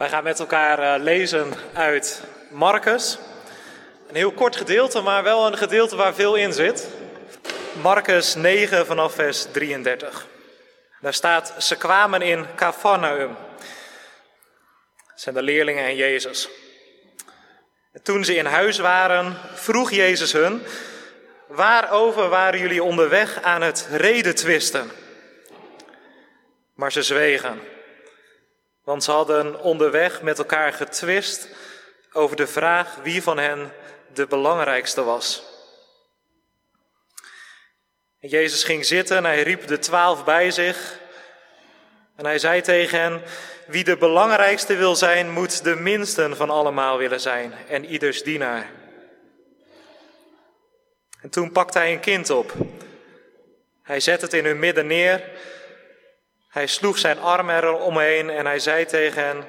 Wij gaan met elkaar eh, lezen uit Marcus. Een heel kort gedeelte, maar wel een gedeelte waar veel in zit. Marcus 9 vanaf vers 33. Daar staat, ze kwamen in Capernaum. Dat zijn de leerlingen en Jezus. En toen ze in huis waren, vroeg Jezus hun, waarover waren jullie onderweg aan het reden twisten? Maar ze zwegen. Want ze hadden onderweg met elkaar getwist over de vraag wie van hen de belangrijkste was. En Jezus ging zitten en hij riep de twaalf bij zich. En hij zei tegen hen, wie de belangrijkste wil zijn, moet de minste van allemaal willen zijn en ieders dienaar. En toen pakte hij een kind op. Hij zette het in hun midden neer hij sloeg zijn arm eromheen en hij zei tegen hen: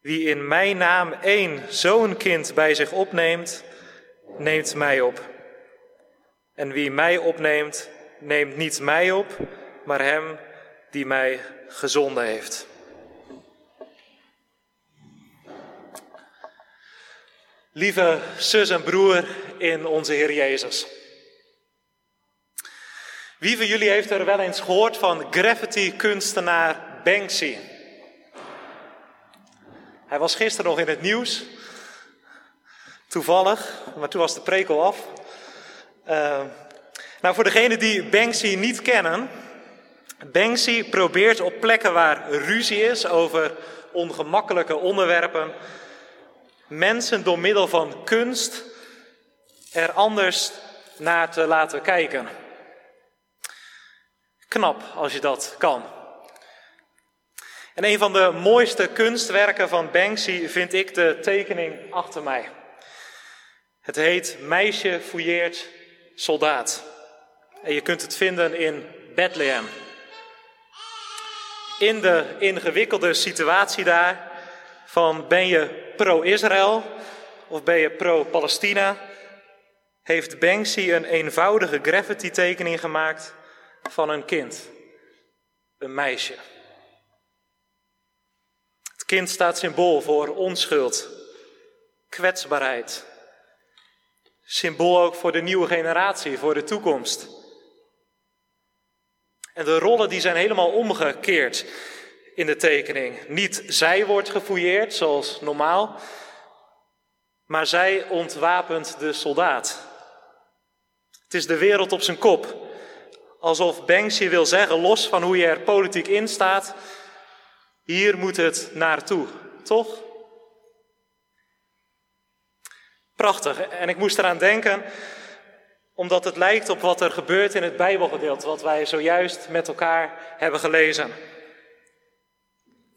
Wie in mijn naam één zo'n kind bij zich opneemt, neemt mij op. En wie mij opneemt, neemt niet mij op, maar hem die mij gezonden heeft. Lieve zus en broer in onze Heer Jezus. Wie van jullie heeft er wel eens gehoord van graffiti-kunstenaar Banksy? Hij was gisteren nog in het nieuws. Toevallig, maar toen was de prekel af. Uh, nou, voor degenen die Banksy niet kennen. Banksy probeert op plekken waar ruzie is over ongemakkelijke onderwerpen. mensen door middel van kunst er anders naar te laten kijken. Knap als je dat kan. En een van de mooiste kunstwerken van Banksy vind ik de tekening achter mij. Het heet Meisje fouilleert soldaat. En je kunt het vinden in Bethlehem. In de ingewikkelde situatie daar van ben je pro-Israël of ben je pro-Palestina, heeft Banksy een eenvoudige graffiti tekening gemaakt van een kind, een meisje. Het kind staat symbool voor onschuld, kwetsbaarheid. Symbool ook voor de nieuwe generatie, voor de toekomst. En de rollen die zijn helemaal omgekeerd in de tekening. Niet zij wordt gefouilleerd zoals normaal, maar zij ontwapent de soldaat. Het is de wereld op zijn kop. Alsof Banksy wil zeggen, los van hoe je er politiek in staat, hier moet het naartoe, toch? Prachtig. En ik moest eraan denken, omdat het lijkt op wat er gebeurt in het Bijbelgedeelte, wat wij zojuist met elkaar hebben gelezen.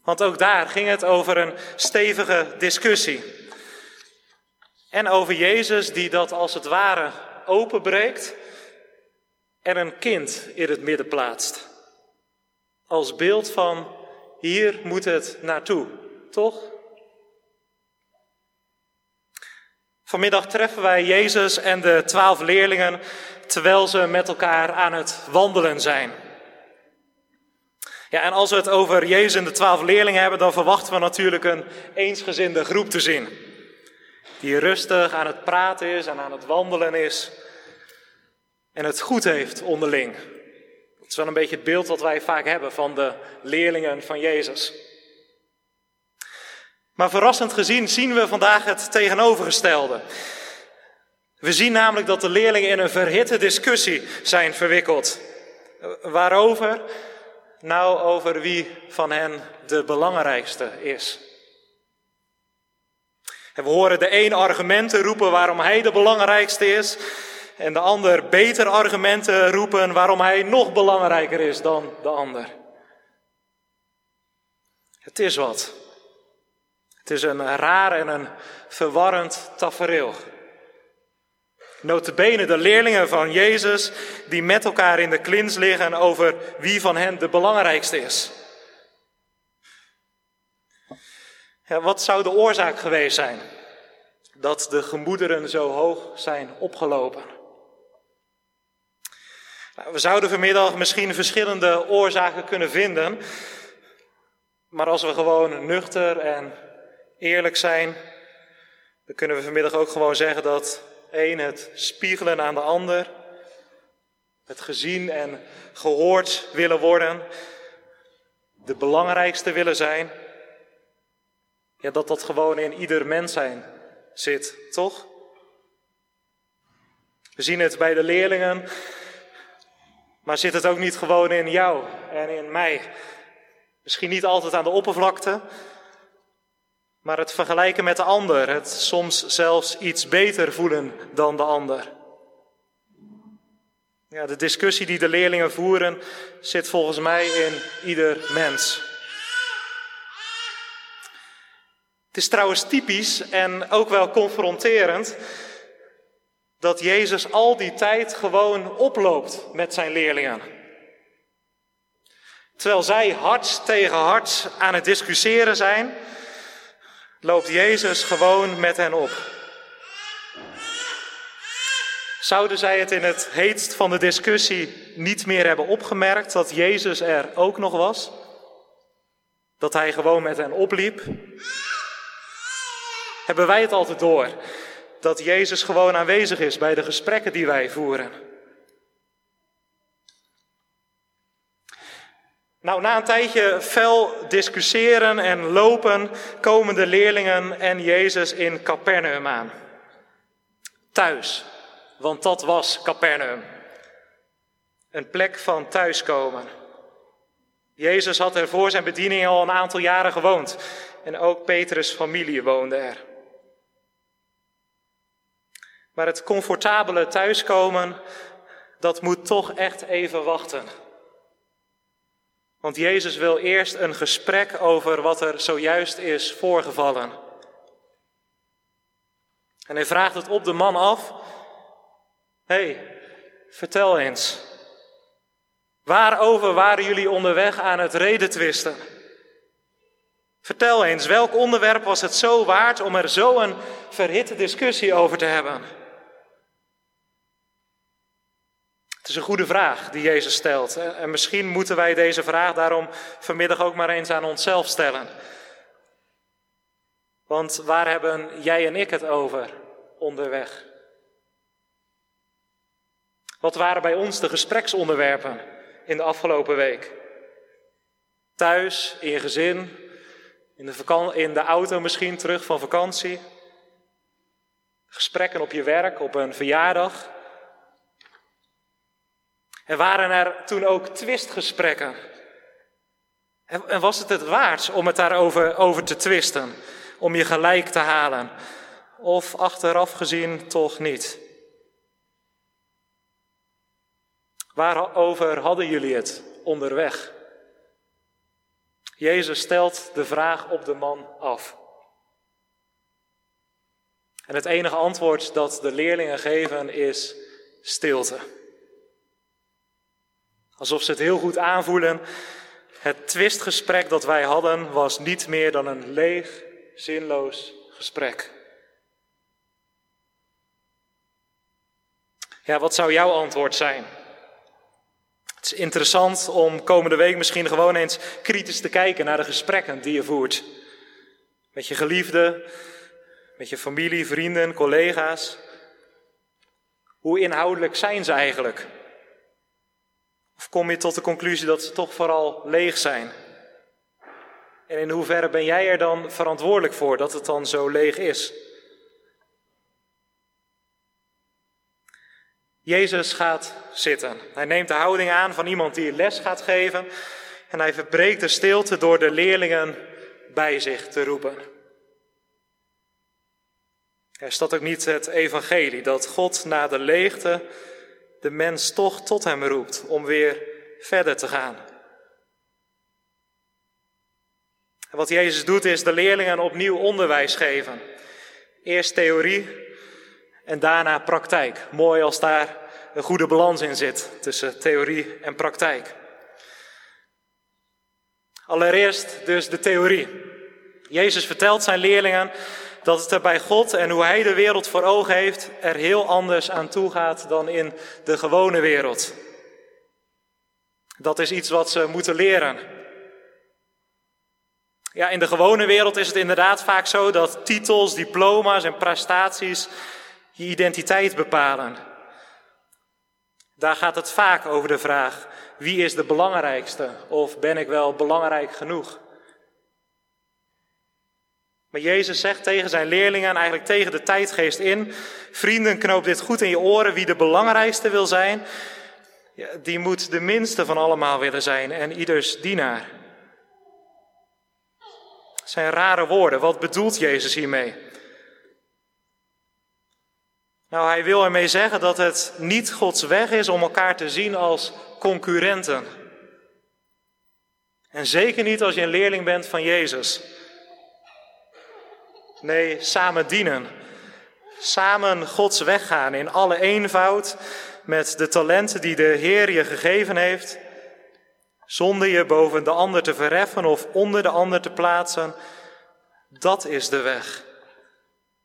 Want ook daar ging het over een stevige discussie. En over Jezus die dat als het ware openbreekt en een kind in het midden plaatst. Als beeld van hier moet het naartoe, toch? Vanmiddag treffen wij Jezus en de twaalf leerlingen terwijl ze met elkaar aan het wandelen zijn. Ja, en als we het over Jezus en de twaalf leerlingen hebben, dan verwachten we natuurlijk een eensgezinde groep te zien. Die rustig aan het praten is en aan het wandelen is en het goed heeft onderling. Dat is wel een beetje het beeld wat wij vaak hebben van de leerlingen van Jezus. Maar verrassend gezien zien we vandaag het tegenovergestelde. We zien namelijk dat de leerlingen in een verhitte discussie zijn verwikkeld. Waarover? Nou, over wie van hen de belangrijkste is. En we horen de een argumenten roepen waarom hij de belangrijkste is en de ander beter argumenten roepen waarom hij nog belangrijker is dan de ander. Het is wat. Het is een raar en een verwarrend tafereel. Notabene de leerlingen van Jezus die met elkaar in de klins liggen over wie van hen de belangrijkste is. Ja, wat zou de oorzaak geweest zijn dat de gemoederen zo hoog zijn opgelopen? Nou, we zouden vanmiddag misschien verschillende oorzaken kunnen vinden. Maar als we gewoon nuchter en eerlijk zijn, dan kunnen we vanmiddag ook gewoon zeggen dat één, het spiegelen aan de ander, het gezien en gehoord willen worden, de belangrijkste willen zijn, ja, dat dat gewoon in ieder mens zijn zit, toch? We zien het bij de leerlingen, maar zit het ook niet gewoon in jou en in mij? Misschien niet altijd aan de oppervlakte, maar het vergelijken met de ander, het soms zelfs iets beter voelen dan de ander. Ja, de discussie die de leerlingen voeren zit volgens mij in ieder mens. Het is trouwens typisch en ook wel confronterend dat Jezus al die tijd gewoon oploopt met zijn leerlingen. Terwijl zij hart tegen hart aan het discussiëren zijn, loopt Jezus gewoon met hen op. Zouden zij het in het heetst van de discussie niet meer hebben opgemerkt dat Jezus er ook nog was? Dat hij gewoon met hen opliep? Hebben wij het altijd door dat Jezus gewoon aanwezig is bij de gesprekken die wij voeren? Nou, na een tijdje fel discussiëren en lopen komen de leerlingen en Jezus in Capernaum aan. Thuis, want dat was Capernaum. Een plek van thuiskomen. Jezus had er voor zijn bediening al een aantal jaren gewoond en ook Petrus' familie woonde er. Maar het comfortabele thuiskomen, dat moet toch echt even wachten. Want Jezus wil eerst een gesprek over wat er zojuist is voorgevallen. En hij vraagt het op de man af. Hé, hey, vertel eens. Waarover waren jullie onderweg aan het redetwisten? Vertel eens, welk onderwerp was het zo waard om er zo een verhitte discussie over te hebben? Het is een goede vraag die Jezus stelt. En misschien moeten wij deze vraag daarom vanmiddag ook maar eens aan onszelf stellen. Want waar hebben jij en ik het over onderweg? Wat waren bij ons de gespreksonderwerpen in de afgelopen week? Thuis, in je gezin, in de, in de auto misschien terug van vakantie. Gesprekken op je werk, op een verjaardag. En waren er toen ook twistgesprekken? En was het het waard om het daarover over te twisten? Om je gelijk te halen? Of achteraf gezien toch niet? Waarover hadden jullie het onderweg? Jezus stelt de vraag op de man af. En het enige antwoord dat de leerlingen geven is stilte. Alsof ze het heel goed aanvoelen. Het twistgesprek dat wij hadden was niet meer dan een leeg, zinloos gesprek. Ja, wat zou jouw antwoord zijn? Het is interessant om komende week misschien gewoon eens kritisch te kijken naar de gesprekken die je voert. Met je geliefde, met je familie, vrienden, collega's. Hoe inhoudelijk zijn ze eigenlijk? Of kom je tot de conclusie dat ze toch vooral leeg zijn? En in hoeverre ben jij er dan verantwoordelijk voor dat het dan zo leeg is? Jezus gaat zitten. Hij neemt de houding aan van iemand die les gaat geven en hij verbreekt de stilte door de leerlingen bij zich te roepen. Is dat ook niet het evangelie, dat God na de leegte de mens toch tot hem roept om weer verder te gaan. En wat Jezus doet is de leerlingen opnieuw onderwijs geven. Eerst theorie en daarna praktijk. Mooi als daar een goede balans in zit tussen theorie en praktijk. Allereerst dus de theorie. Jezus vertelt zijn leerlingen dat het er bij God en hoe Hij de wereld voor ogen heeft er heel anders aan toe gaat dan in de gewone wereld. Dat is iets wat ze moeten leren. Ja, in de gewone wereld is het inderdaad vaak zo dat titels, diploma's en prestaties je identiteit bepalen. Daar gaat het vaak over de vraag: wie is de belangrijkste? Of ben ik wel belangrijk genoeg? Maar Jezus zegt tegen zijn leerlingen en eigenlijk tegen de tijdgeest in: Vrienden, knoop dit goed in je oren. Wie de belangrijkste wil zijn, die moet de minste van allemaal willen zijn en ieders dienaar. Dat zijn rare woorden. Wat bedoelt Jezus hiermee? Nou, hij wil ermee zeggen dat het niet Gods weg is om elkaar te zien als concurrenten. En zeker niet als je een leerling bent van Jezus. Nee, samen dienen. Samen Gods weg gaan in alle eenvoud met de talenten die de Heer je gegeven heeft, zonder je boven de ander te verheffen of onder de ander te plaatsen. Dat is de weg.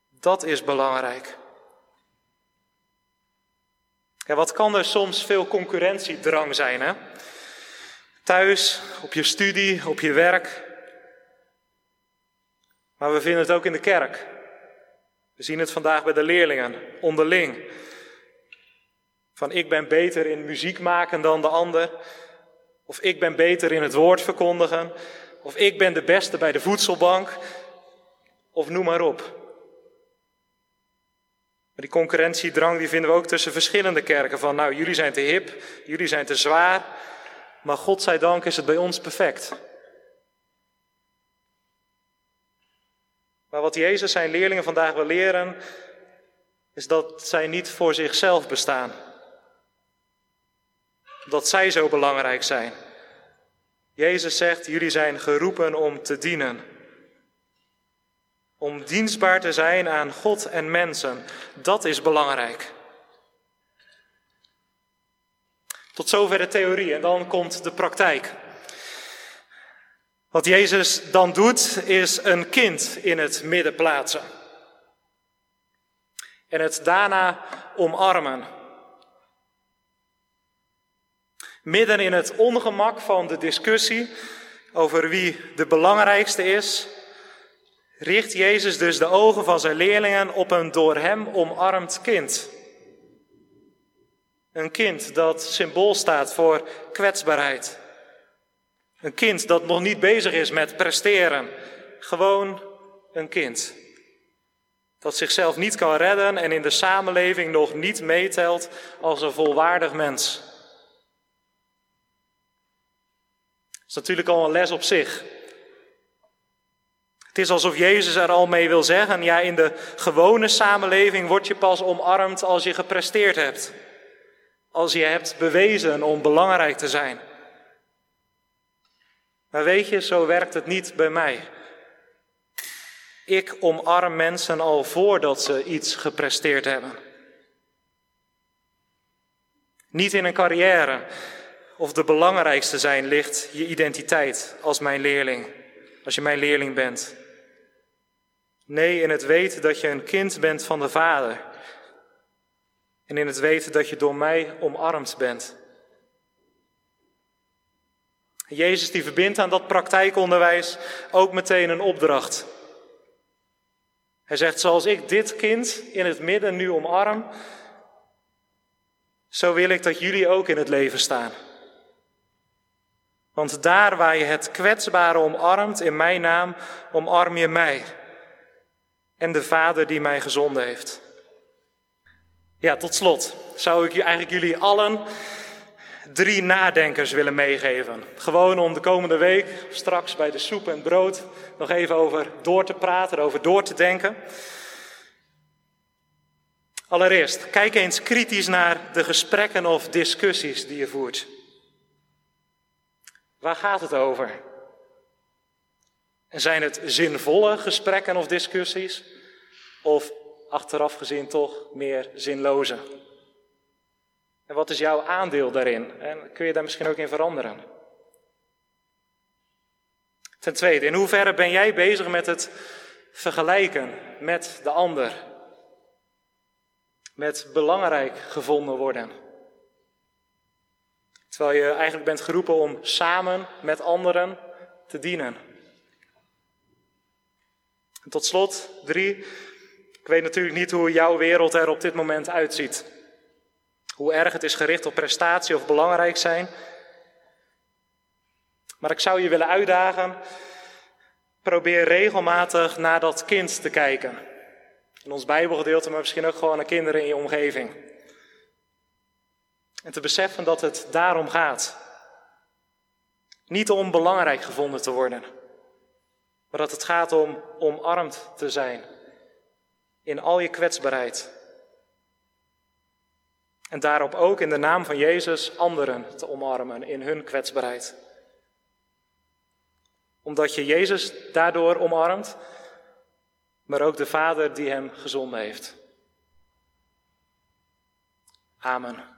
Dat is belangrijk. Ja, wat kan er soms veel concurrentiedrang zijn, hè? Thuis, op je studie, op je werk. Maar we vinden het ook in de kerk. We zien het vandaag bij de leerlingen, onderling. Van ik ben beter in muziek maken dan de ander. Of ik ben beter in het woord verkondigen. Of ik ben de beste bij de voedselbank. Of noem maar op. Maar die concurrentiedrang die vinden we ook tussen verschillende kerken. Van nou, jullie zijn te hip, jullie zijn te zwaar. Maar God zij dank is het bij ons perfect. Maar wat Jezus zijn leerlingen vandaag wil leren, is dat zij niet voor zichzelf bestaan. Dat zij zo belangrijk zijn. Jezus zegt, jullie zijn geroepen om te dienen. Om dienstbaar te zijn aan God en mensen. Dat is belangrijk. Tot zover de theorie en dan komt de praktijk. Wat Jezus dan doet, is een kind in het midden plaatsen. En het daarna omarmen. Midden in het ongemak van de discussie over wie de belangrijkste is, richt Jezus dus de ogen van zijn leerlingen op een door hem omarmd kind. Een kind dat symbool staat voor kwetsbaarheid. Een kind dat nog niet bezig is met presteren. Gewoon een kind. Dat zichzelf niet kan redden en in de samenleving nog niet meetelt als een volwaardig mens. Dat is natuurlijk al een les op zich. Het is alsof Jezus er al mee wil zeggen, ja, in de gewone samenleving word je pas omarmd als je gepresteerd hebt. Als je hebt bewezen om belangrijk te zijn. Maar weet je, zo werkt het niet bij mij. Ik omarm mensen al voordat ze iets gepresteerd hebben. Niet in een carrière of de belangrijkste zijn ligt je identiteit als mijn leerling, als je mijn leerling bent. Nee, in het weten dat je een kind bent van de Vader. En in het weten dat je door mij omarmd bent. Jezus die verbindt aan dat praktijkonderwijs ook meteen een opdracht. Hij zegt, zoals ik dit kind in het midden nu omarm, zo wil ik dat jullie ook in het leven staan. Want daar waar je het kwetsbare omarmt in mijn naam, omarm je mij en de Vader die mij gezonden heeft. Ja, tot slot zou ik eigenlijk jullie allen drie nadenkers willen meegeven. Gewoon om de komende week, straks bij de soep en brood, nog even over door te praten, over door te denken. Allereerst, kijk eens kritisch naar de gesprekken of discussies die je voert. Waar gaat het over? En zijn het zinvolle gesprekken of discussies? Of achteraf gezien toch meer zinloze? En wat is jouw aandeel daarin? En kun je daar misschien ook in veranderen? Ten tweede, in hoeverre ben jij bezig met het vergelijken met de ander? Met belangrijk gevonden worden? Terwijl je eigenlijk bent geroepen om samen met anderen te dienen. En tot slot, drie. Ik weet natuurlijk niet hoe jouw wereld er op dit moment uitziet. Hoe erg het is gericht op prestatie of belangrijk zijn. Maar ik zou je willen uitdagen. Probeer regelmatig naar dat kind te kijken. In ons Bijbelgedeelte, maar misschien ook gewoon naar kinderen in je omgeving. En te beseffen dat het daarom gaat. Niet om belangrijk gevonden te worden, maar dat het gaat om omarmd te zijn in al je kwetsbaarheid. En daarop ook in de naam van Jezus anderen te omarmen in hun kwetsbaarheid. Omdat je Jezus daardoor omarmt, maar ook de Vader die hem gezonden heeft. Amen.